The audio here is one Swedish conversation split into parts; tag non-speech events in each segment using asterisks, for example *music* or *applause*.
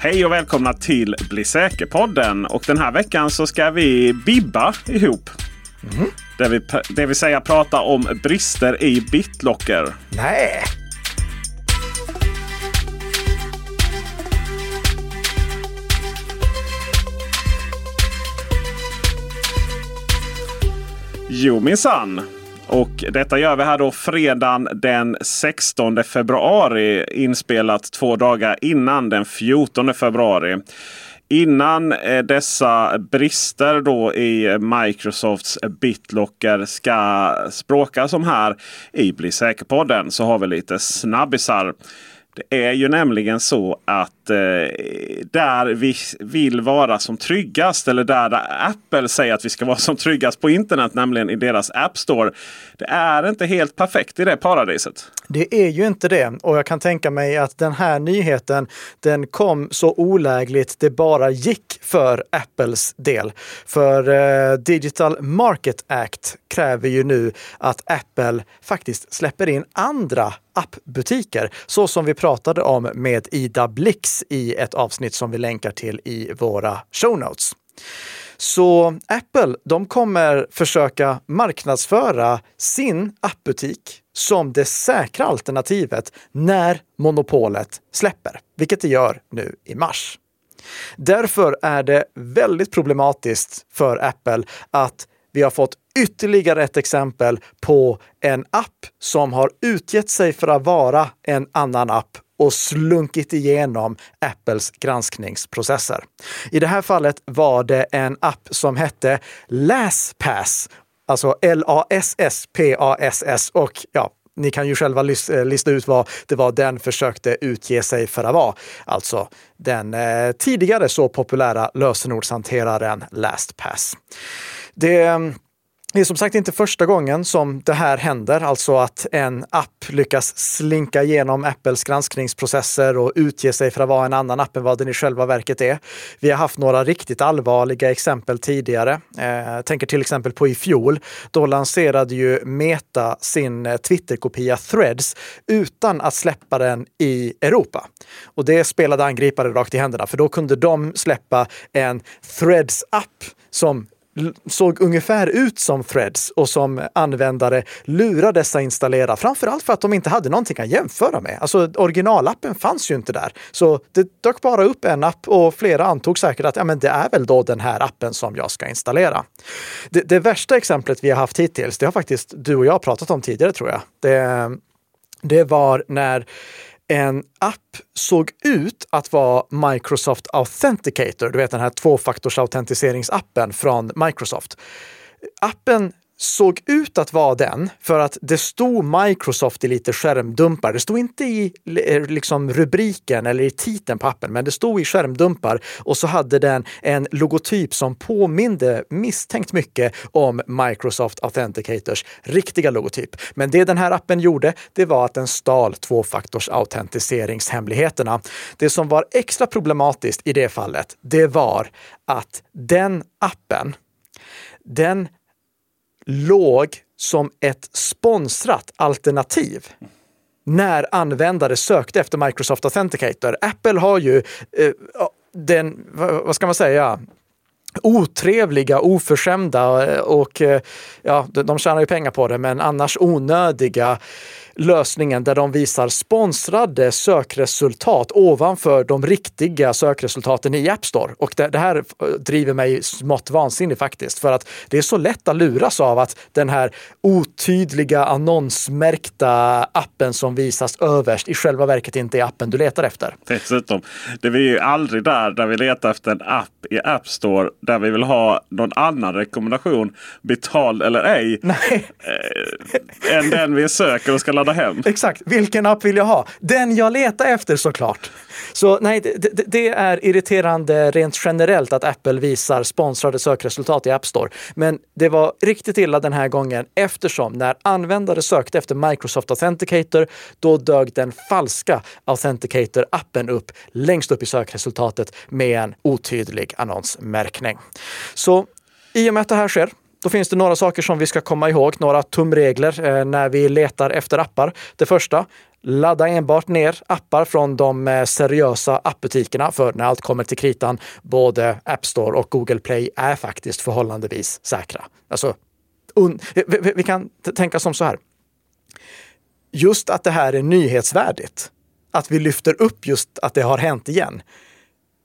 Hej och välkomna till Bli säker-podden. Och den här veckan så ska vi bibba ihop. Mm. Det, vi, det vill säga prata om brister i BitLocker. Nej! Jo minsann. Och detta gör vi här då fredagen den 16 februari. Inspelat två dagar innan den 14 februari. Innan eh, dessa brister då i Microsofts BitLocker ska språkas om här i Bli säker-podden så har vi lite snabbisar. Det är ju nämligen så att eh, där vi vill vara som tryggast eller där Apple säger att vi ska vara som tryggast på internet, nämligen i deras App Store. Det är inte helt perfekt i det paradiset. Det är ju inte det och jag kan tänka mig att den här nyheten den kom så olägligt det bara gick för Apples del. För eh, Digital Market Act kräver ju nu att Apple faktiskt släpper in andra appbutiker, så som vi pratade om med Ida Blix i ett avsnitt som vi länkar till i våra show notes. Så Apple, de kommer försöka marknadsföra sin appbutik som det säkra alternativet när monopolet släpper, vilket det gör nu i mars. Därför är det väldigt problematiskt för Apple att vi har fått ytterligare ett exempel på en app som har utgett sig för att vara en annan app och slunkit igenom Apples granskningsprocesser. I det här fallet var det en app som hette LastPass. alltså L-A-S-S-P-A-S-S och ja, ni kan ju själva eh, lista ut vad det var den försökte utge sig för att vara. Alltså den eh, tidigare så populära lösenordshanteraren LastPass. Det ehm, det är som sagt inte första gången som det här händer, alltså att en app lyckas slinka igenom Apples granskningsprocesser och utge sig för att vara en annan app än vad den i själva verket är. Vi har haft några riktigt allvarliga exempel tidigare. Eh, jag eh, tänker till exempel på i fjol. Då lanserade ju Meta sin eh, Twitterkopia Threads utan att släppa den i Europa. Och det spelade angripare rakt i händerna, för då kunde de släppa en Threads-app som såg ungefär ut som Threads och som användare lurades att installera. Framförallt för att de inte hade någonting att jämföra med. Alltså originalappen fanns ju inte där. Så det dök bara upp en app och flera antog säkert att ja, men det är väl då den här appen som jag ska installera. Det, det värsta exemplet vi har haft hittills, det har faktiskt du och jag pratat om tidigare tror jag. Det, det var när en app såg ut att vara Microsoft Authenticator, du vet den här tvåfaktorsautentiseringsappen från Microsoft. Appen såg ut att vara den för att det stod Microsoft i lite skärmdumpar. Det stod inte i eh, liksom, rubriken eller i titeln på appen, men det stod i skärmdumpar och så hade den en logotyp som påminde misstänkt mycket om Microsoft Authenticators riktiga logotyp. Men det den här appen gjorde, det var att den stal tvåfaktorsautentiseringshemligheterna. Det som var extra problematiskt i det fallet, det var att den appen den låg som ett sponsrat alternativ när användare sökte efter Microsoft Authenticator. Apple har ju eh, den, vad ska man säga, otrevliga, oförskämda eh, och eh, ja, de tjänar ju pengar på det, men annars onödiga lösningen där de visar sponsrade sökresultat ovanför de riktiga sökresultaten i App Store. Och det, det här driver mig smått vansinnig faktiskt, för att det är så lätt att luras av att den här otydliga annonsmärkta appen som visas överst i själva verket inte är appen du letar efter. Dessutom, det är ju aldrig där, där vi letar efter en app i App Store där vi vill ha någon annan rekommendation, betald eller ej, Nej. Eh, än den vi söker och ska ladda hem. Exakt, vilken app vill jag ha? Den jag letar efter såklart. Så nej, det, det, är irriterande rent generellt att Apple visar sponsrade sökresultat i App Store. Men det var riktigt illa den här gången eftersom när användare sökte efter Microsoft Authenticator, då dög den falska Authenticator-appen upp längst upp i sökresultatet med en otydlig annonsmärkning. Så i och med att det här sker då finns det några saker som vi ska komma ihåg, några tumregler eh, när vi letar efter appar. Det första, Ladda enbart ner appar från de eh, seriösa appbutikerna, för när allt kommer till kritan, både App Store och Google Play är faktiskt förhållandevis säkra. Alltså, vi, vi kan tänka som så här. Just att det här är nyhetsvärdigt, att vi lyfter upp just att det har hänt igen,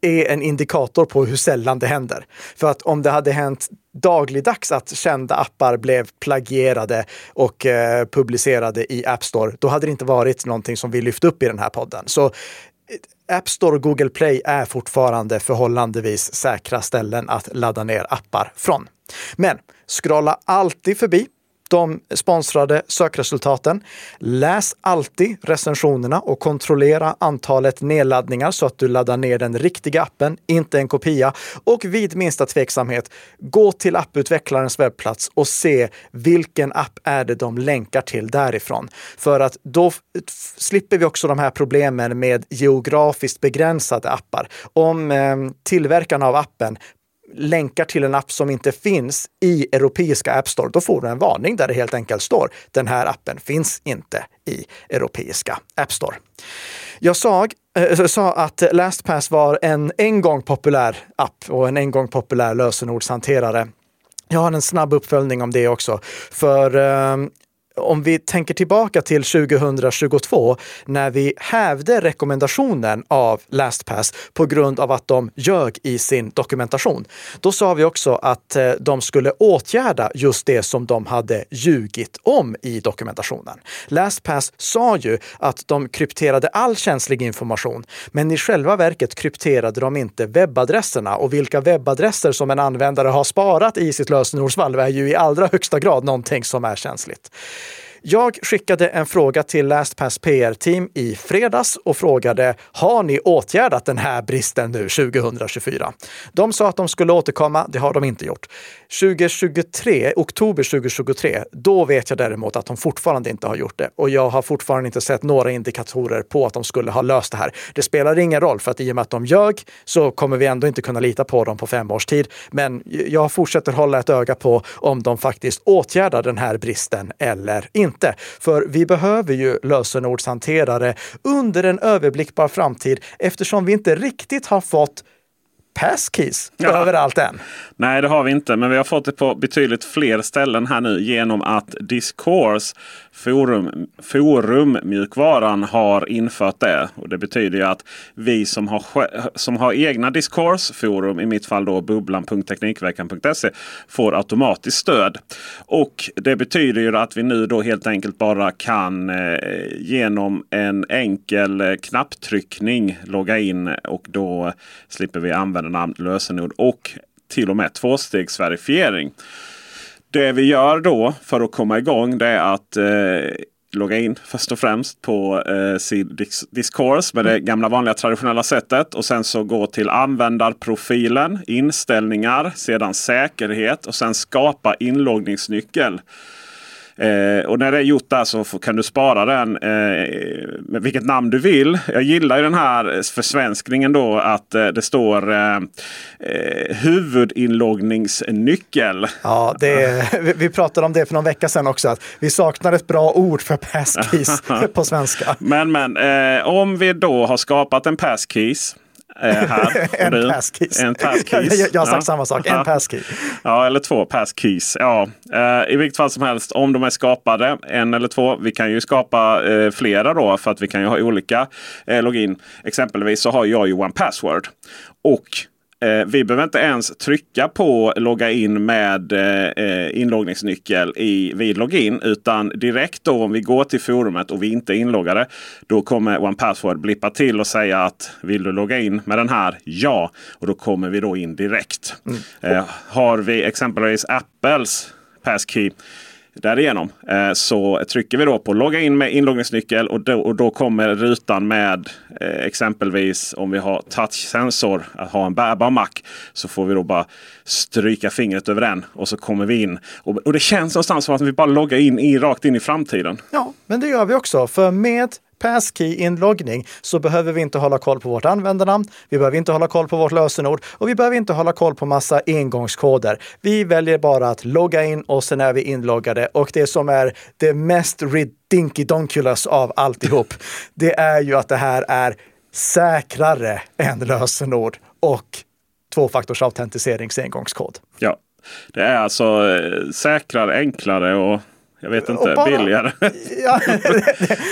är en indikator på hur sällan det händer. För att om det hade hänt dagligdags att kända appar blev plagierade och eh, publicerade i App Store, då hade det inte varit någonting som vi lyft upp i den här podden. Så eh, App Store och Google Play är fortfarande förhållandevis säkra ställen att ladda ner appar från. Men scrolla alltid förbi de sponsrade sökresultaten. Läs alltid recensionerna och kontrollera antalet nedladdningar så att du laddar ner den riktiga appen, inte en kopia. Och vid minsta tveksamhet, gå till apputvecklarens webbplats och se vilken app är det de länkar till därifrån. För att då slipper vi också de här problemen med geografiskt begränsade appar. Om eh, tillverkarna av appen länkar till en app som inte finns i europeiska App Store, då får du en varning där det helt enkelt står den här appen finns inte i europeiska App Store. Jag sa, äh, eh, sa att LastPass var en en gång populär app och en en gång populär lösenordshanterare. Jag har en snabb uppföljning om det också. För eh, om vi tänker tillbaka till 2022 när vi hävde rekommendationen av LastPass på grund av att de ljög i sin dokumentation. Då sa vi också att eh, de skulle åtgärda just det som de hade ljugit om i dokumentationen. LastPass sa ju att de krypterade all känslig information, men i själva verket krypterade de inte webbadresserna och vilka webbadresser som en användare har sparat i sitt lösenordsvalv är ju i allra högsta grad någonting som är känsligt. Jag skickade en fråga till LastPass PR-team i fredags och frågade har ni åtgärdat den här bristen nu 2024? De sa att de skulle återkomma. Det har de inte gjort. 2023, oktober 2023, då vet jag däremot att de fortfarande inte har gjort det och jag har fortfarande inte sett några indikatorer på att de skulle ha löst det här. Det spelar ingen roll för att i och med att de ljög så kommer vi ändå inte kunna lita på dem på fem års tid. Men jag fortsätter hålla ett öga på om de faktiskt åtgärdar den här bristen eller inte inte. För vi behöver ju lösenordshanterare under en överblickbar framtid eftersom vi inte riktigt har fått passkeys ja. överallt än. Nej, det har vi inte. Men vi har fått det på betydligt fler ställen här nu genom att Discourse forum, forummjukvaran har infört det. Och Det betyder ju att vi som har, som har egna Discourse-forum, i mitt fall då bubblan.teknikveckan.se, får automatiskt stöd. Och Det betyder ju att vi nu då helt enkelt bara kan eh, genom en enkel eh, knapptryckning logga in och då slipper vi använda namn, lösenord och till och med tvåstegsverifiering. Det vi gör då för att komma igång det är att eh, logga in först och främst på eh, sin Discourse med det gamla vanliga traditionella sättet. Och sen så gå till användarprofilen, inställningar, sedan säkerhet och sen skapa inloggningsnyckel. Eh, och när det är gjort där så kan du spara den eh, med vilket namn du vill. Jag gillar ju den här försvenskningen då att eh, det står eh, eh huvudinloggningsnyckel. Ja, det, *laughs* vi pratade om det för någon vecka sedan också. Att vi saknar ett bra ord för *laughs* passkeys på svenska. Men, men eh, om vi då har skapat en passkeys här. *laughs* en passkeys. En passkeys. *laughs* jag, jag har sagt ja. samma sak, en passkey. Ja, eller två passkeys. Ja. Eh, I vilket fall som helst, om de är skapade, en eller två. Vi kan ju skapa eh, flera då för att vi kan ju ha olika eh, login. Exempelvis så har jag ju One Password. Och Eh, vi behöver inte ens trycka på logga in med eh, inloggningsnyckel i, vid login. Utan direkt då om vi går till forumet och vi inte är inloggade. Då kommer OnePassword blippa till och säga att vill du logga in med den här? Ja. Och då kommer vi då in direkt. Mm. Eh, har vi exempelvis Apples passkey Därigenom eh, så trycker vi då på logga in med inloggningsnyckel och då, och då kommer rutan med eh, exempelvis om vi har touchsensor, att ha en bärbar Mac. Så får vi då bara stryka fingret över den och så kommer vi in. Och, och det känns någonstans som att vi bara loggar in i, rakt in i framtiden. Ja, men det gör vi också. För med passkey-inloggning så behöver vi inte hålla koll på vårt användarnamn. Vi behöver inte hålla koll på vårt lösenord och vi behöver inte hålla koll på massa engångskoder. Vi väljer bara att logga in och sen är vi inloggade och det som är det mest ridiculous av alltihop, det är ju att det här är säkrare än lösenord och tvåfaktorsautentiseringsengångskod. Ja, det är alltså eh, säkrare, enklare och jag vet inte, bara, billigare. *laughs* Ja,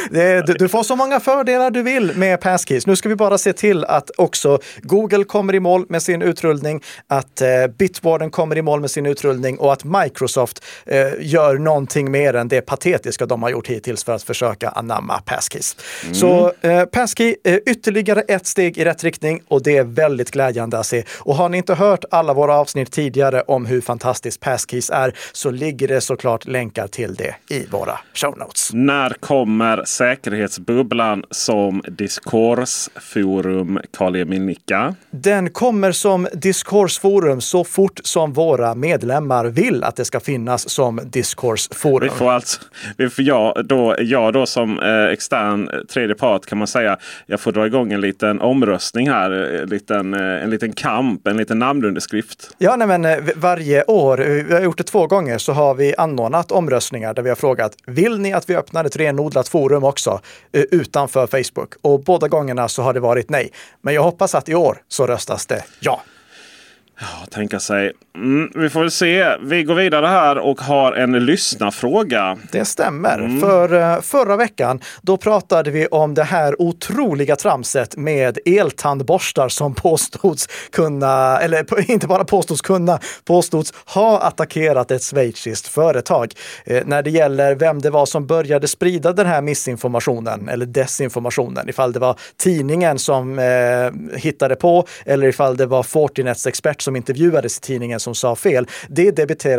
det, det, du får så många fördelar du vill med Passkeys. Nu ska vi bara se till att också Google kommer i mål med sin utrullning, att eh, Bitwarden kommer i mål med sin utrullning och att Microsoft eh, gör någonting mer än det patetiska de har gjort hittills för att försöka anamma Passkeys. Mm. Så eh, Passkey är ytterligare ett steg i rätt riktning och det är väldigt glädjande att se. Och har ni inte hört alla våra avsnitt tidigare om hur fantastiskt Passkeys är så ligger det såklart länkar till det i våra show notes. När kommer säkerhetsbubblan som diskursforum Karl Emil Nicka? Den kommer som diskursforum så fort som våra medlemmar vill att det ska finnas som diskursforum. Vi får alltså, vi får jag, då, jag då som eh, extern tredje part kan man säga, jag får dra igång en liten omröstning här. En liten, eh, en liten kamp, en liten namnunderskrift. Ja, nej, men eh, varje år, vi har gjort det två gånger, så har vi anordnat omröstningar där vi har frågat, vill ni att vi öppnar ett renodlat forum också eh, utanför Facebook? Och båda gångerna så har det varit nej. Men jag hoppas att i år så röstas det ja. Ja, tänka sig. Mm, vi får väl se. Vi går vidare här och har en lyssnarfråga. Det stämmer. Mm. För uh, förra veckan, då pratade vi om det här otroliga tramset med eltandborstar som påstods kunna, eller inte bara påstods kunna, påstods ha attackerat ett schweiziskt företag. Uh, när det gäller vem det var som började sprida den här missinformationen eller desinformationen, ifall det var tidningen som uh, hittade på eller ifall det var Fortinets expert som intervjuades i tidningen som sa fel. Det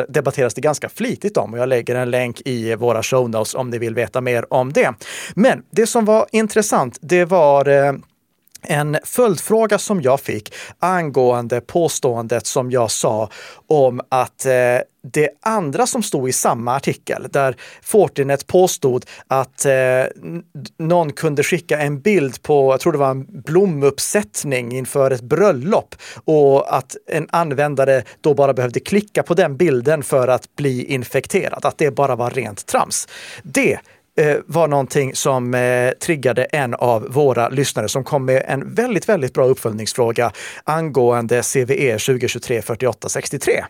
debatteras det ganska flitigt om och jag lägger en länk i våra show notes om ni vill veta mer om det. Men det som var intressant, det var eh, en följdfråga som jag fick angående påståendet som jag sa om att eh, det andra som stod i samma artikel, där Fortinet påstod att eh, någon kunde skicka en bild på, jag tror det var en blomuppsättning inför ett bröllop och att en användare då bara behövde klicka på den bilden för att bli infekterad, att det bara var rent trams. Det var någonting som eh, triggade en av våra lyssnare som kom med en väldigt, väldigt bra uppföljningsfråga angående CVE 2023 4863.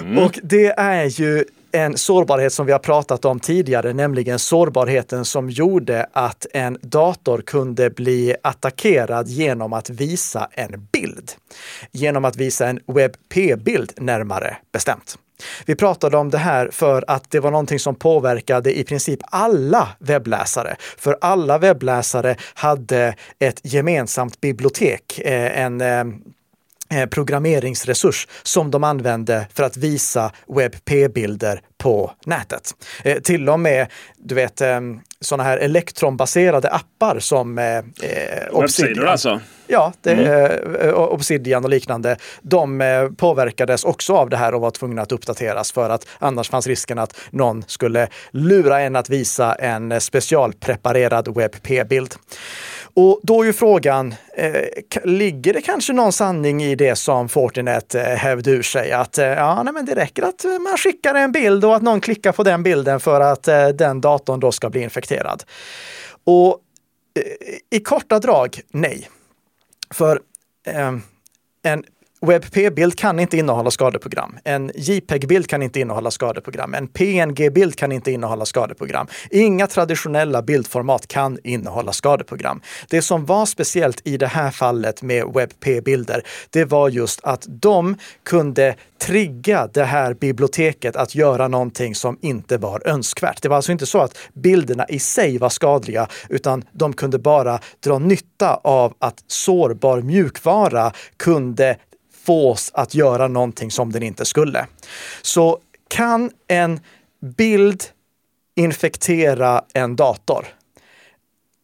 Mm. Och det är ju en sårbarhet som vi har pratat om tidigare, nämligen sårbarheten som gjorde att en dator kunde bli attackerad genom att visa en bild. Genom att visa en WebP-bild närmare bestämt. Vi pratade om det här för att det var någonting som påverkade i princip alla webbläsare. För alla webbläsare hade ett gemensamt bibliotek, eh, en eh, eh, programmeringsresurs som de använde för att visa WebP-bilder på nätet. till och med, du vet, sådana här elektronbaserade appar som eh, Obsidian. alltså? Ja, det, mm. eh, Obsidian och liknande. De eh, påverkades också av det här och var tvungna att uppdateras för att annars fanns risken att någon skulle lura en att visa en specialpreparerad WebP-bild. Och då är ju frågan, eh, ligger det kanske någon sanning i det som Fortinet eh, hävde ur sig? Att eh, ja, nej, men det räcker att man skickar en bild och att någon klickar på den bilden för att eh, den datorn då ska bli infekterad. Och eh, i korta drag, nej. För eh, en WebP-bild kan inte innehålla skadeprogram. En JPEG-bild kan inte innehålla skadeprogram. En PNG-bild kan inte innehålla skadeprogram. Inga traditionella bildformat kan innehålla skadeprogram. Det som var speciellt i det här fallet med WebP-bilder, det var just att de kunde trigga det här biblioteket att göra någonting som inte var önskvärt. Det var alltså inte så att bilderna i sig var skadliga, utan de kunde bara dra nytta av att sårbar mjukvara kunde fås att göra någonting som den inte skulle. Så kan en bild infektera en dator?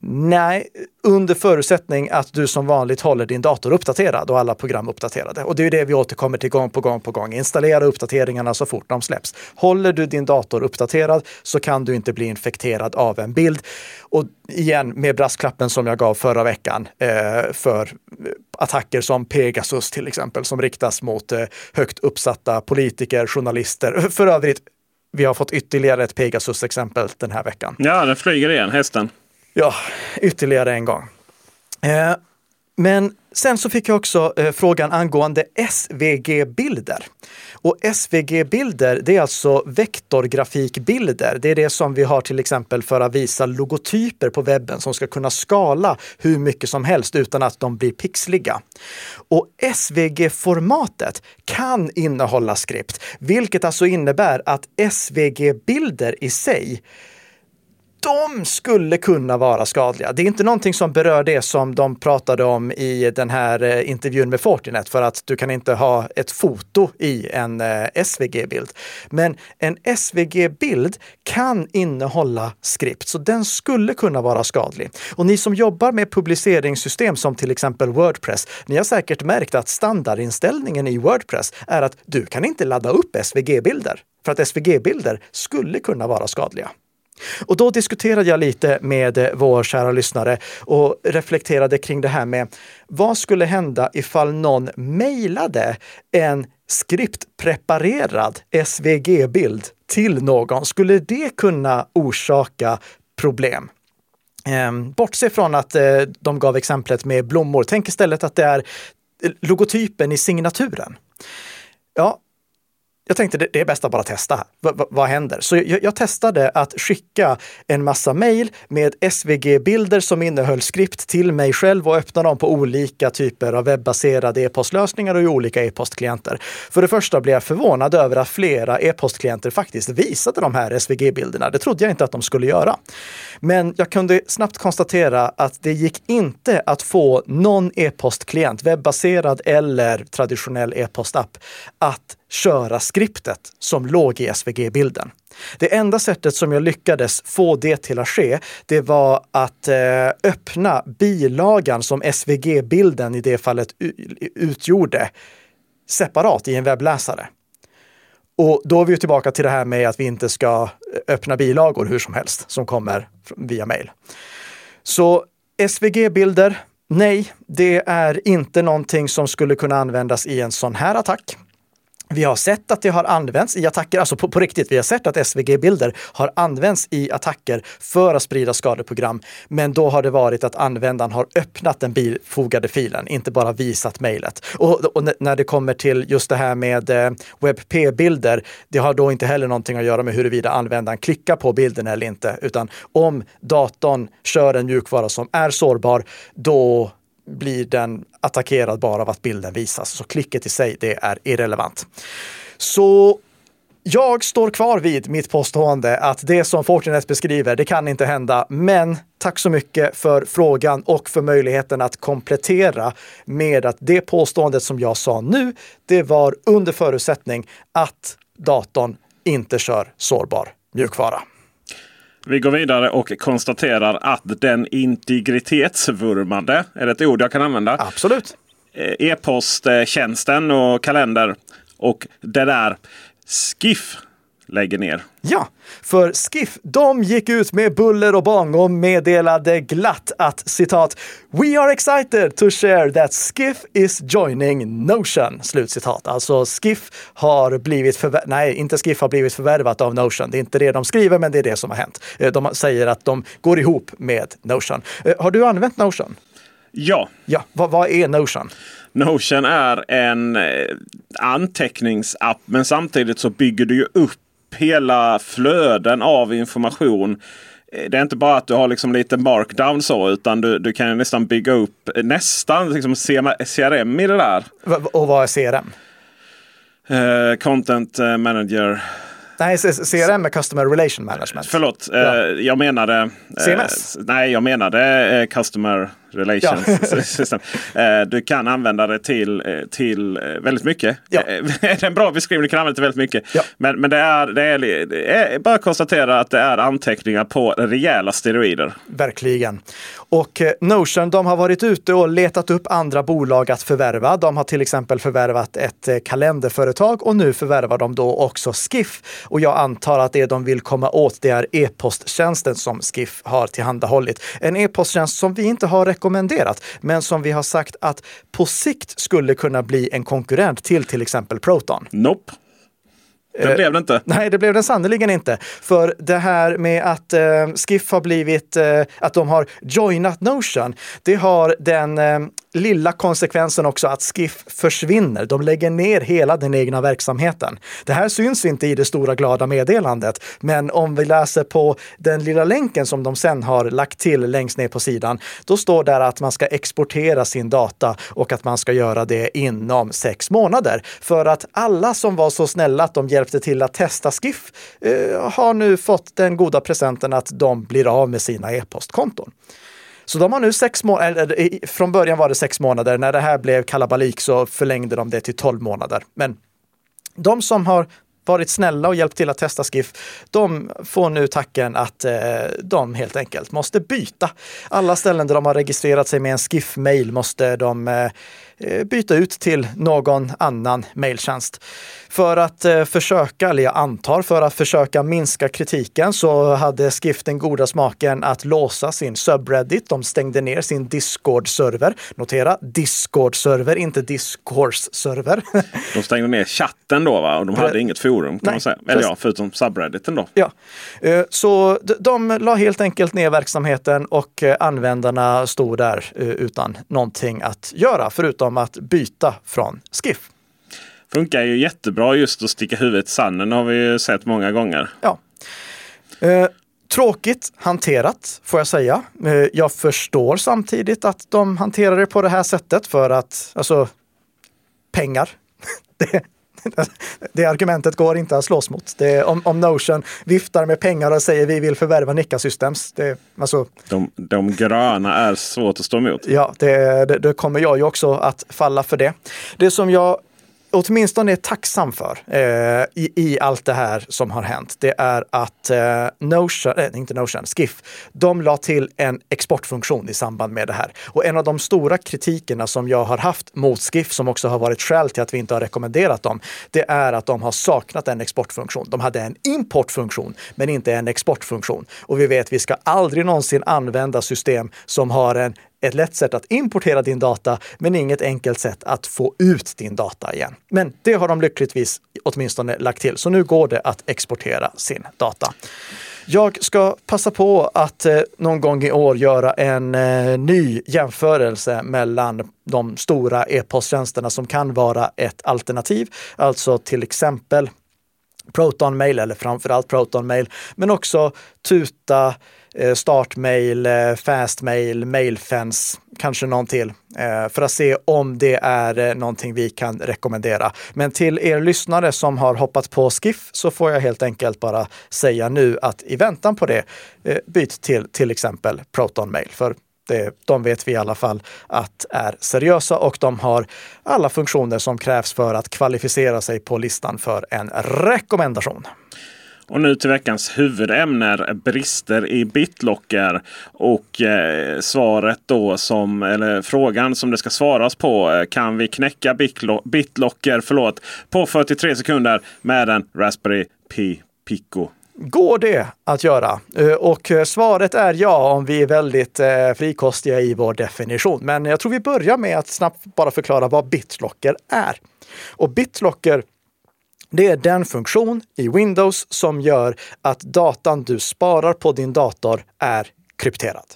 Nej, under förutsättning att du som vanligt håller din dator uppdaterad och alla program uppdaterade. Och det är det vi återkommer till gång på gång på gång. Installera uppdateringarna så fort de släpps. Håller du din dator uppdaterad så kan du inte bli infekterad av en bild. Och igen med brasklappen som jag gav förra veckan eh, för attacker som Pegasus till exempel som riktas mot eh, högt uppsatta politiker, journalister. För övrigt, vi har fått ytterligare ett Pegasus-exempel den här veckan. Ja, den flyger igen, hästen. Ja, ytterligare en gång. Eh, men sen så fick jag också eh, frågan angående SVG-bilder. Och SVG-bilder, det är alltså vektorgrafikbilder. Det är det som vi har till exempel för att visa logotyper på webben som ska kunna skala hur mycket som helst utan att de blir pixliga. Och SVG-formatet kan innehålla skript, vilket alltså innebär att SVG-bilder i sig de skulle kunna vara skadliga. Det är inte någonting som berör det som de pratade om i den här eh, intervjun med Fortinet, för att du kan inte ha ett foto i en eh, SVG-bild. Men en SVG-bild kan innehålla skript, så den skulle kunna vara skadlig. Och ni som jobbar med publiceringssystem som till exempel Wordpress, ni har säkert märkt att standardinställningen i Wordpress är att du kan inte ladda upp SVG-bilder, för att SVG-bilder skulle kunna vara skadliga. Och då diskuterade jag lite med eh, vår kära lyssnare och reflekterade kring det här med vad skulle hända ifall någon mejlade en skriptpreparerad SVG-bild till någon? Skulle det kunna orsaka problem? Ehm, bortse från att eh, de gav exemplet med blommor. Tänk istället att det är logotypen i signaturen. Ja, jag tänkte det, det är bäst att bara testa. V vad händer? Så jag, jag, testade att skicka en massa mejl med SVG-bilder som innehöll skript till mig själv och öppna dem på olika typer av webbaserade e-postlösningar och i olika e-postklienter. För det första blev jag förvånad över att flera e-postklienter faktiskt visade de här SVG-bilderna. Det trodde jag inte att de skulle göra. Men jag kunde snabbt konstatera att det gick inte att få någon e-postklient, webbaserad eller traditionell e-postapp, att köra skriptet som låg i SVG-bilden. Det enda sättet som jag lyckades få det till att ske, det var att eh, öppna bilagan som SVG-bilden i det fallet utgjorde separat i en webbläsare. Och då är vi tillbaka till det här med att vi inte ska eh, öppna bilagor hur som helst som kommer via mail. Så SVG-bilder, nej, det är inte någonting som skulle kunna användas i en sån här attack. Vi har sett att det har använts i attacker, alltså på, på riktigt. Vi har sett att SVG-bilder har använts i attacker för att sprida skadeprogram. Men då har det varit att användaren har öppnat den bifogade filen, inte bara visat mejlet. Och, och, när det kommer till just det här med eh, WebP-bilder, det har då inte heller någonting att göra med huruvida användaren klickar på bilden eller inte, utan om datorn kör en mjukvara som är sårbar, då blir den attackerad bara av att bilden visas. Så klicket i sig, det är irrelevant. Så jag står kvar vid mitt påstående att det som Fortinet beskriver, det kan inte hända. Men tack så mycket för frågan och för möjligheten att komplettera med att det påståendet som jag sa nu, det var under förutsättning att datorn inte kör sårbar mjukvara. Vi går vidare och konstaterar att den integritetsvurmade, är det ett ord jag kan använda? Absolut. Eh, e-posttjänsten och kalender och det där Skiff lägger ner. Ja, för Skiff, de gick ut med buller och bång och meddelade glatt att citat “We are excited to share that Skiff is joining Notion”. Slutcitat. Alltså Skiff har blivit förvärvat, nej, inte Skiff har blivit förvärvat av Notion. Det är inte det de skriver, men det är det som har hänt. Eh, de säger att de går ihop med Notion. Eh, har du använt Notion? Ja. Ja, vad, vad är Notion? Notion är en eh, anteckningsapp men samtidigt så bygger du ju upp hela flöden av information. Eh, det är inte bara att du har liksom lite markdown så utan du, du kan nästan bygga upp nästan liksom CRM i det där. Och vad är CRM? Uh, eh, content Manager Nej, CRM är Customer Relation Management. Förlåt, ja. jag menade... CMS? nej, jag menade Customer Relations ja. *laughs* System. Du kan använda det till, till väldigt mycket. Ja. *laughs* det är en bra beskrivning. Du kan använda det till väldigt mycket. Ja. Men, men det, är, det, är, det är bara att konstatera att det är anteckningar på rejäla steroider. Verkligen. Och eh, Notion de har varit ute och letat upp andra bolag att förvärva. De har till exempel förvärvat ett eh, kalenderföretag och nu förvärvar de då också Skiff. Och jag antar att det de vill komma åt det är e-posttjänsten som Skiff har tillhandahållit. En e-posttjänst som vi inte har rekommenderat, men som vi har sagt att på sikt skulle kunna bli en konkurrent till till exempel Proton. Nope. Det eh, blev det inte. Nej, det blev det sannerligen inte. För det här med att eh, Skiff har blivit, eh, att de har joinat Notion, det har den eh, lilla konsekvensen också att Skiff försvinner. De lägger ner hela den egna verksamheten. Det här syns inte i det stora glada meddelandet, men om vi läser på den lilla länken som de sen har lagt till längst ner på sidan, då står där att man ska exportera sin data och att man ska göra det inom sex månader. För att alla som var så snälla att de hjälpte till att testa Skiff eh, har nu fått den goda presenten att de blir av med sina e-postkonton. Så de har nu sex månader, från början var det sex månader, när det här blev kalabalik så förlängde de det till tolv månader. Men de som har varit snälla och hjälpt till att testa Skiff, de får nu tacken att eh, de helt enkelt måste byta. Alla ställen där de har registrerat sig med en Skiff-mail måste de eh, Eh, byta ut till någon annan mejltjänst. För att eh, försöka, eller jag antar för att försöka minska kritiken så hade Skift den goda smaken att låsa sin subreddit. De stängde ner sin Discord-server. Notera Discord-server, inte Discourse-server. De stängde ner chatten då va? Och de hade inget forum kan Nej, man säga. Eller ja, förutom subredditen då. Ja, eh, så de la helt enkelt ner verksamheten och användarna stod där utan någonting att göra förutom om att byta från Skiff. Funkar ju jättebra just att sticka huvudet i sanden har vi ju sett många gånger. Ja. Eh, tråkigt hanterat får jag säga. Eh, jag förstår samtidigt att de hanterar det på det här sättet för att, alltså, pengar. *laughs* det, *laughs* det argumentet går inte att slåss mot. Det, om, om Notion viftar med pengar och säger vi vill förvärva Nika Systems. Det, alltså, de, de gröna är svårt att stå emot. Ja, det, det, det kommer jag ju också att falla för det. Det som jag åtminstone är tacksam för eh, i, i allt det här som har hänt, det är att eh, Notion, eh, inte Notion, Skiff, de la till en exportfunktion i samband med det här. Och en av de stora kritikerna som jag har haft mot Skiff, som också har varit skäl till att vi inte har rekommenderat dem, det är att de har saknat en exportfunktion. De hade en importfunktion, men inte en exportfunktion. Och vi vet, vi ska aldrig någonsin använda system som har en ett lätt sätt att importera din data, men inget enkelt sätt att få ut din data igen. Men det har de lyckligtvis åtminstone lagt till, så nu går det att exportera sin data. Jag ska passa på att eh, någon gång i år göra en eh, ny jämförelse mellan de stora e-posttjänsterna som kan vara ett alternativ, alltså till exempel Proton Mail eller framförallt Proton Mail, men också Tuta, Eh, startmail, eh, fastmail, mailfence, kanske någon till, eh, för att se om det är någonting vi kan rekommendera. Men till er lyssnare som har hoppat på Skiff så får jag helt enkelt bara säga nu att i väntan på det, byt till till exempel ProtonMail. För det, de vet vi i alla fall att är seriösa och de har alla funktioner som krävs för att kvalificera sig på listan för en rekommendation. Och nu till veckans huvudämne. Brister i BitLocker. Och eh, svaret då som, eller frågan som det ska svaras på. Eh, kan vi knäcka BitLocker förlåt, på 43 sekunder med en Raspberry Pi Pico? Går det att göra? Eh, och eh, svaret är ja om vi är väldigt frikostiga i vår definition. Men jag tror vi börjar med att snabbt bara förklara vad BitLocker är. Och BitLocker det är den funktion i Windows som gör att datan du sparar på din dator är krypterad.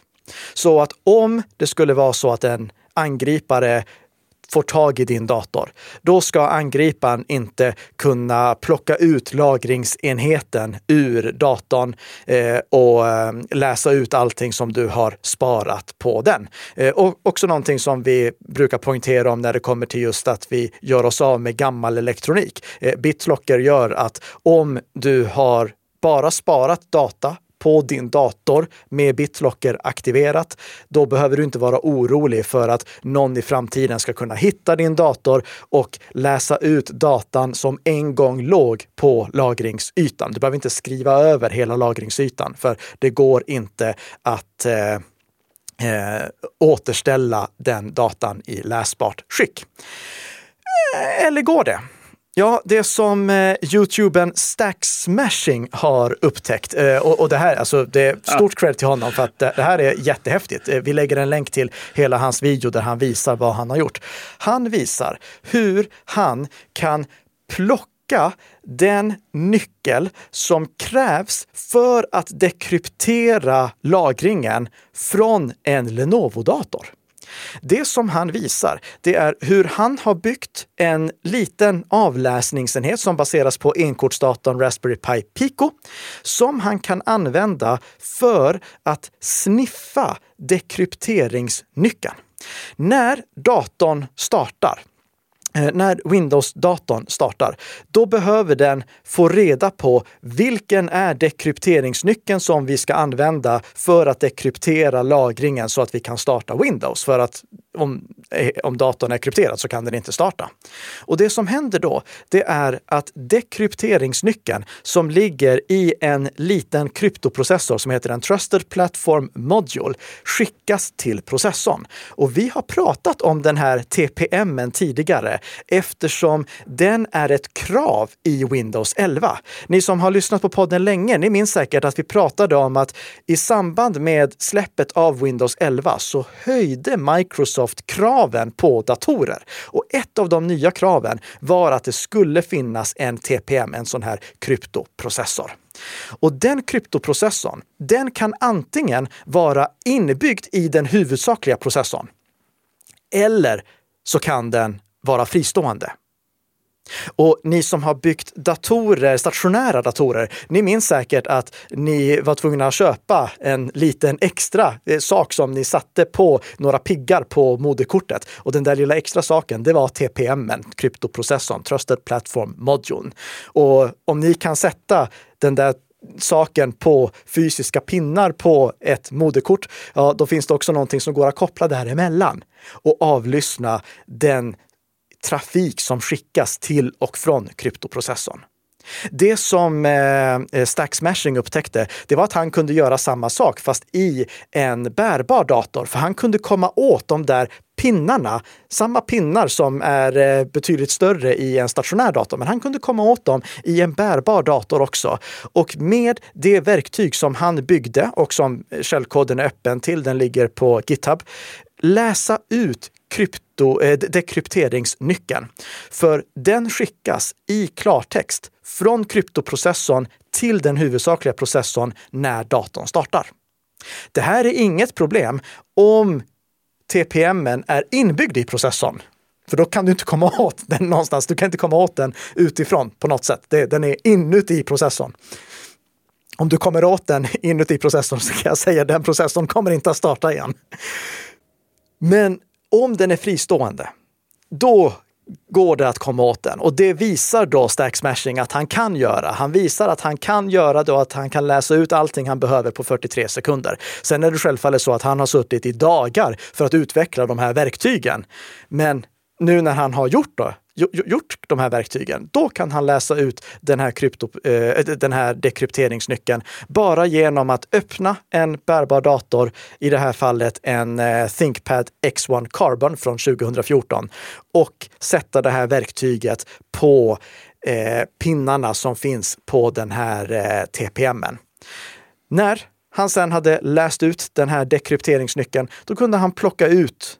Så att om det skulle vara så att en angripare får tag i din dator, då ska angriparen inte kunna plocka ut lagringsenheten ur datorn eh, och eh, läsa ut allting som du har sparat på den. Eh, och också någonting som vi brukar poängtera om när det kommer till just att vi gör oss av med gammal elektronik. Eh, BitLocker gör att om du har bara sparat data på din dator med BitLocker aktiverat, då behöver du inte vara orolig för att någon i framtiden ska kunna hitta din dator och läsa ut datan som en gång låg på lagringsytan. Du behöver inte skriva över hela lagringsytan, för det går inte att eh, eh, återställa den datan i läsbart skick. Eh, eller går det? Ja, det som eh, Youtubern Stack Smashing har upptäckt, eh, och, och, det här, alltså det är stort ja. cred till honom för att det, det, här är jättehäftigt. Eh, vi lägger en länk till hela hans video där han visar vad han har gjort. Han visar hur han kan plocka den nyckel som krävs för att dekryptera lagringen från en Lenovo-dator. Det som han visar, det är hur han har byggt en liten avläsningsenhet som baseras på enkortsdatorn Raspberry Pi Pico, som han kan använda för att sniffa dekrypteringsnyckeln. När datorn startar Eh, när Windows-datorn startar, då behöver den få reda på vilken är dekrypteringsnyckeln som vi ska använda för att dekryptera lagringen så att vi kan starta Windows. För att om, eh, om datorn är krypterad så kan den inte starta. Och det som händer då, det är att dekrypteringsnyckeln som ligger i en liten kryptoprocessor som heter en Trusted Platform Module skickas till processorn. Och vi har pratat om den här TPMen tidigare eftersom den är ett krav i Windows 11. Ni som har lyssnat på podden länge, ni minns säkert att vi pratade om att i samband med släppet av Windows 11 så höjde Microsoft kraven på datorer. Och ett av de nya kraven var att det skulle finnas en TPM, en sån här kryptoprocessor. Och den kryptoprocessorn, den kan antingen vara inbyggd i den huvudsakliga processorn eller så kan den vara fristående. Och ni som har byggt datorer, stationära datorer, ni minns säkert att ni var tvungna att köpa en liten extra eh, sak som ni satte på några piggar på moderkortet. Och den där lilla extra saken, det var TPM, kryptoprocessorn, Trusted Platform Module. Och om ni kan sätta den där saken på fysiska pinnar på ett moderkort, ja, då finns det också någonting som går att koppla däremellan och avlyssna den trafik som skickas till och från kryptoprocessorn. Det som eh, Stack Smashing upptäckte, det var att han kunde göra samma sak fast i en bärbar dator. För han kunde komma åt de där pinnarna, samma pinnar som är eh, betydligt större i en stationär dator, men han kunde komma åt dem i en bärbar dator också. Och med det verktyg som han byggde och som källkoden är öppen till, den ligger på GitHub, läsa ut krypto, eh, dekrypteringsnyckeln. För den skickas i klartext från kryptoprocessorn till den huvudsakliga processorn när datorn startar. Det här är inget problem om TPM är inbyggd i processorn. För då kan du inte komma åt den någonstans. Du kan inte komma åt den utifrån på något sätt. Den är inuti processorn. Om du kommer åt den inuti processorn så kan jag säga att den processorn kommer inte att starta igen. Men om den är fristående, då går det att komma åt den. Och det visar då Stack Smashing att han kan göra. Han visar att han kan göra det och att han kan läsa ut allting han behöver på 43 sekunder. Sen är det självfallet så att han har suttit i dagar för att utveckla de här verktygen. Men nu när han har gjort det, gjort de här verktygen, då kan han läsa ut den här, krypto, eh, den här dekrypteringsnyckeln bara genom att öppna en bärbar dator, i det här fallet en eh, ThinkPad X1 Carbon från 2014 och sätta det här verktyget på eh, pinnarna som finns på den här eh, TPMen. När han sen hade läst ut den här dekrypteringsnyckeln, då kunde han plocka ut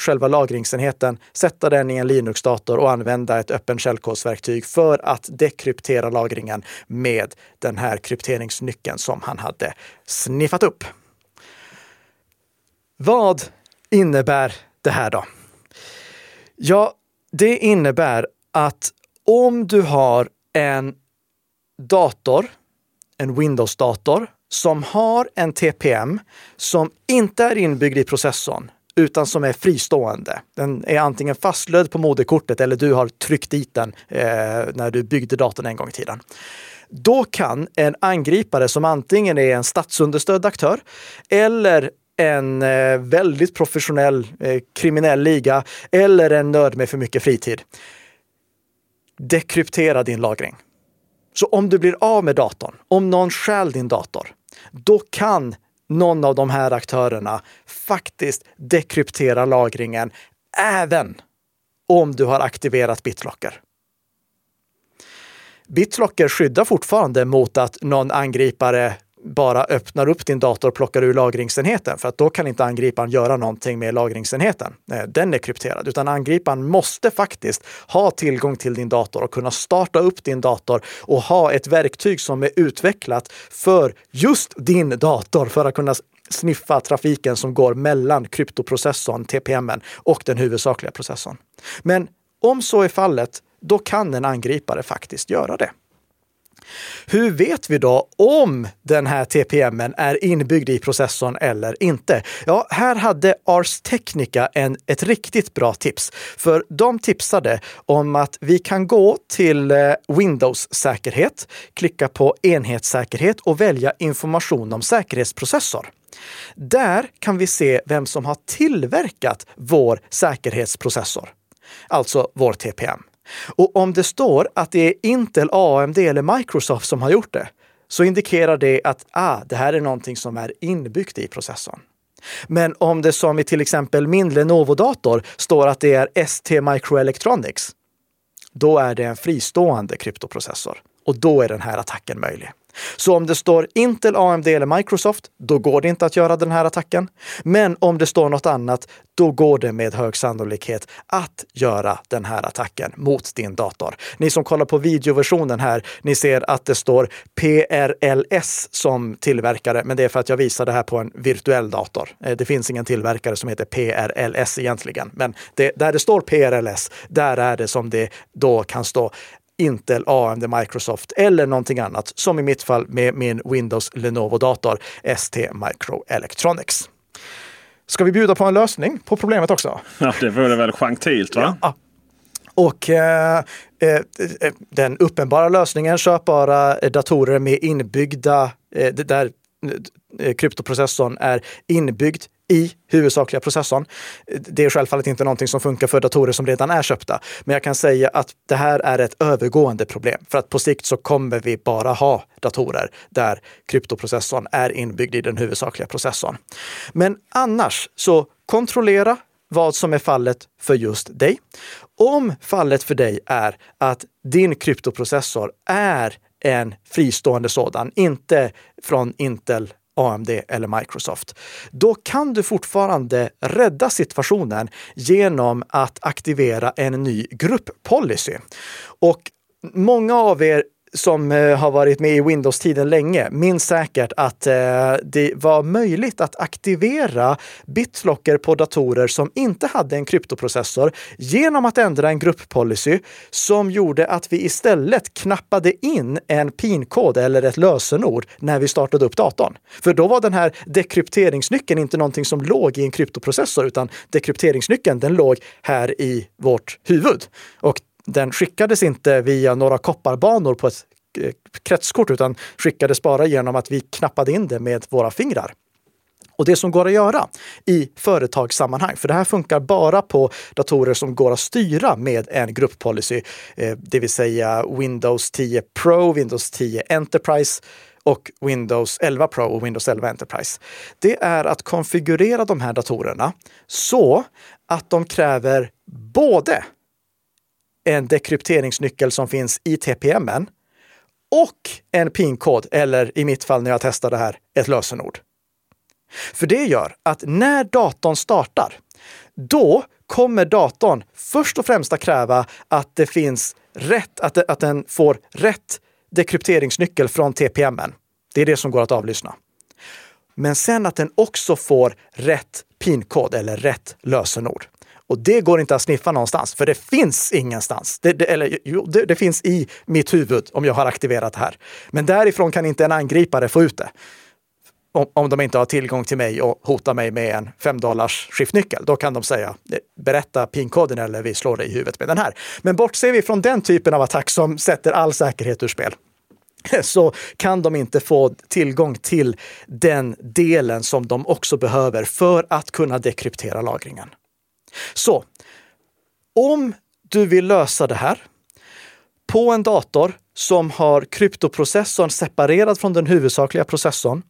själva lagringsenheten, sätta den i en Linux-dator och använda ett öppen källkodsverktyg för att dekryptera lagringen med den här krypteringsnyckeln som han hade sniffat upp. Vad innebär det här då? Ja, det innebär att om du har en dator, en Windows-dator, som har en TPM som inte är inbyggd i processorn, utan som är fristående. Den är antingen fastlödd på moderkortet eller du har tryckt dit den eh, när du byggde datorn en gång i tiden. Då kan en angripare som antingen är en statsunderstödd aktör eller en eh, väldigt professionell eh, kriminell liga eller en nörd med för mycket fritid dekryptera din lagring. Så om du blir av med datorn, om någon stjäl din dator, då kan någon av de här aktörerna faktiskt dekrypterar lagringen även om du har aktiverat BitLocker. BitLocker skyddar fortfarande mot att någon angripare bara öppnar upp din dator och plockar ur lagringsenheten, för att då kan inte angriparen göra någonting med lagringsenheten. Eh, den är krypterad, utan angriparen måste faktiskt ha tillgång till din dator och kunna starta upp din dator och ha ett verktyg som är utvecklat för just din dator för att kunna sniffa trafiken som går mellan kryptoprocessorn, TPM, och den huvudsakliga processorn. Men om så är fallet, då kan en angripare faktiskt göra det. Hur vet vi då om den här TPMen är inbyggd i processorn eller inte? Ja, här hade Ars Technica en, ett riktigt bra tips. För de tipsade om att vi kan gå till eh, Windows säkerhet, klicka på enhetssäkerhet och välja information om säkerhetsprocessor. Där kan vi se vem som har tillverkat vår säkerhetsprocessor, alltså vår TPM. Och om det står att det är Intel, AMD eller Microsoft som har gjort det, så indikerar det att ah, det här är någonting som är inbyggt i processorn. Men om det som i till exempel min Lenovo-dator står att det är ST Microelectronics, då är det en fristående kryptoprocessor och då är den här attacken möjlig. Så om det står Intel, AMD eller Microsoft, då går det inte att göra den här attacken. Men om det står något annat, då går det med hög sannolikhet att göra den här attacken mot din dator. Ni som kollar på videoversionen här, ni ser att det står PRLS som tillverkare, men det är för att jag visar det här på en virtuell dator. Eh, det finns ingen tillverkare som heter PRLS egentligen, men det, där det står PRLS, där är det som det då kan stå Intel, AMD, Microsoft eller någonting annat, som i mitt fall med min Windows Lenovo-dator ST Microelectronics. Ska vi bjuda på en lösning på problemet också? *laughs* Ja, det vore väl gentilt va? Ja. Och eh, eh, den uppenbara lösningen, köpbara datorer med inbyggda, eh, där Eh, kryptoprocessorn är inbyggd i huvudsakliga processorn. Det är självfallet inte någonting som funkar för datorer som redan är köpta. Men jag kan säga att det här är ett övergående problem. För att på sikt så kommer vi bara ha datorer där kryptoprocessorn är inbyggd i den huvudsakliga processorn. Men annars så kontrollera vad som är fallet för just dig. Om fallet för dig är att din kryptoprocessor är en fristående sådan, inte från Intel AMD eller Microsoft. Då kan du fortfarande rädda situationen genom att aktivera en ny grupppolicy. Och många av er som eh, har varit med i Windows-tiden länge minns säkert att eh, det var möjligt att aktivera BitLocker på datorer som inte hade en kryptoprocessor genom att ändra en grupppolicy som gjorde att vi istället knappade in en PIN-kod eller ett lösenord när vi startade upp datorn. För då var den här dekrypteringsnyckeln inte någonting som låg i en kryptoprocessor, utan dekrypteringsnyckeln den låg här i vårt huvud. Och den skickades inte via några kopparbanor på ett eh, kretskort utan skickades bara genom att vi knappade in det med våra fingrar. Och det som går att göra i företagssammanhang, för det här funkar bara på datorer som går att styra med en grupppolicy, eh, det vill säga Windows 10 Pro, Windows 10 Enterprise och Windows 11 Pro och Windows 11 Enterprise. Det är att konfigurera de här datorerna så att de kräver både en dekrypteringsnyckel som finns i TPM och en PIN-kod, eller i mitt fall när jag testar det här, ett lösenord. För det gör att när datorn startar, då kommer datorn först och främst att kräva att det finns rätt, att, det, att den får rätt dekrypteringsnyckel från TPM. Det är det som går att avlyssna. Men sen att den också får rätt PIN-kod eller rätt lösenord. Och det går inte att sniffa någonstans, för det finns ingenstans. Det, det, eller jo, det, det, finns i mitt huvud om jag har aktiverat det här. Men därifrån kan inte en angripare få ut det. Om, om de inte har tillgång till mig och hotar mig med en 5 dollars skiftnyckel. Då kan de säga eh, berätta pinkoden eller vi slår dig i huvudet med den här. Men bortser vi från den typen av attack som sätter all säkerhet ur spel *laughs* så kan de inte få tillgång till den delen som de också behöver för att kunna dekryptera lagringen. Så om du vill lösa det här på en dator som har kryptoprocessorn separerad från den huvudsakliga processorn,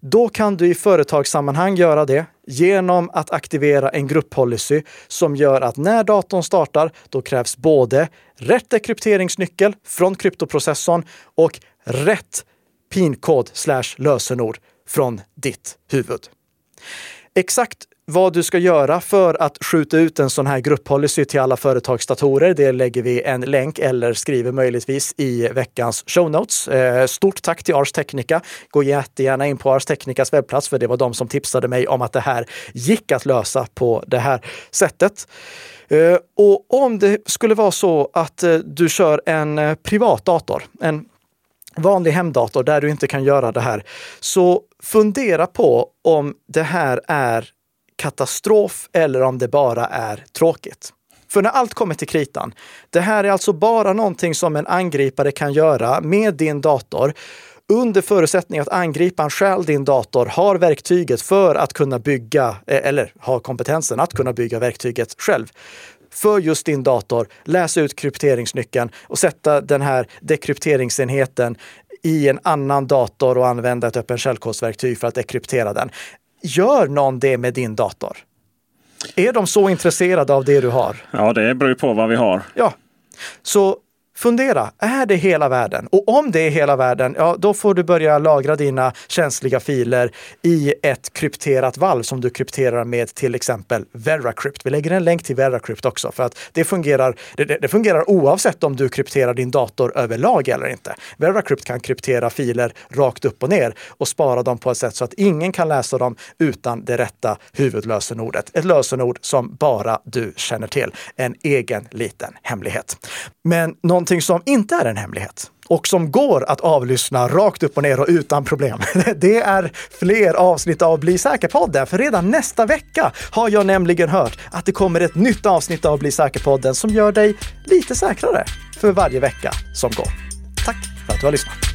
då kan du i företagssammanhang göra det genom att aktivera en grupppolicy som gör att när datorn startar, då krävs både rätt dekrypteringsnyckel från kryptoprocessorn och rätt pinkod slash lösenord från ditt huvud. Exakt vad du ska göra för att skjuta ut en sån här grupppolicy till alla företagsdatorer, det lägger vi en länk eller skriver möjligtvis i veckans show notes. Eh, stort tack till Ars Technica. Gå jättegärna in på Ars Technicas webbplats, för det var de som tipsade mig om att det här gick att lösa på det här sättet. Eh, och om det skulle vara så att eh, du kör en privat dator, en vanlig hemdator där du inte kan göra det här, så fundera på om det här är katastrof eller om det bara är tråkigt. För när allt kommer till kritan, det här är alltså bara någonting som en angripare kan göra med din dator under förutsättning att angriparen själv, din dator, har verktyget för att kunna bygga, eh, eller har kompetensen att kunna bygga verktyget själv för just din dator, läsa ut krypteringsnyckeln och sätta den här dekrypteringsenheten i en annan dator och använda ett öppen källkodsverktyg för att dekryptera den. Gör någon det med din dator? Är de så intresserade av det du har? Ja, det beror ju på vad vi har. Ja, så Fundera, är det hela världen? Och om det är hela världen, ja, då får du börja lagra dina känsliga filer i ett krypterat valv som du krypterar med till exempel Veracrypt. Vi lägger en länk till Veracrypt också för att det fungerar, det, det fungerar oavsett om du krypterar din dator överlag eller inte. Veracrypt kan kryptera filer rakt upp och ner och spara dem på ett sätt så att ingen kan läsa dem utan det rätta huvudlösenordet. Ett lösenord som bara du känner till. En egen liten hemlighet. Men någon någonting som inte är en hemlighet och som går att avlyssna rakt upp och ner och utan problem. *laughs* Det är fler avsnitt av Bli säker-podden, för redan nästa vecka har jag nämligen hört att det kommer ett nytt avsnitt av Bli säker-podden som gör dig lite säkrare för varje vecka som går. Tack för att du har lyssnat!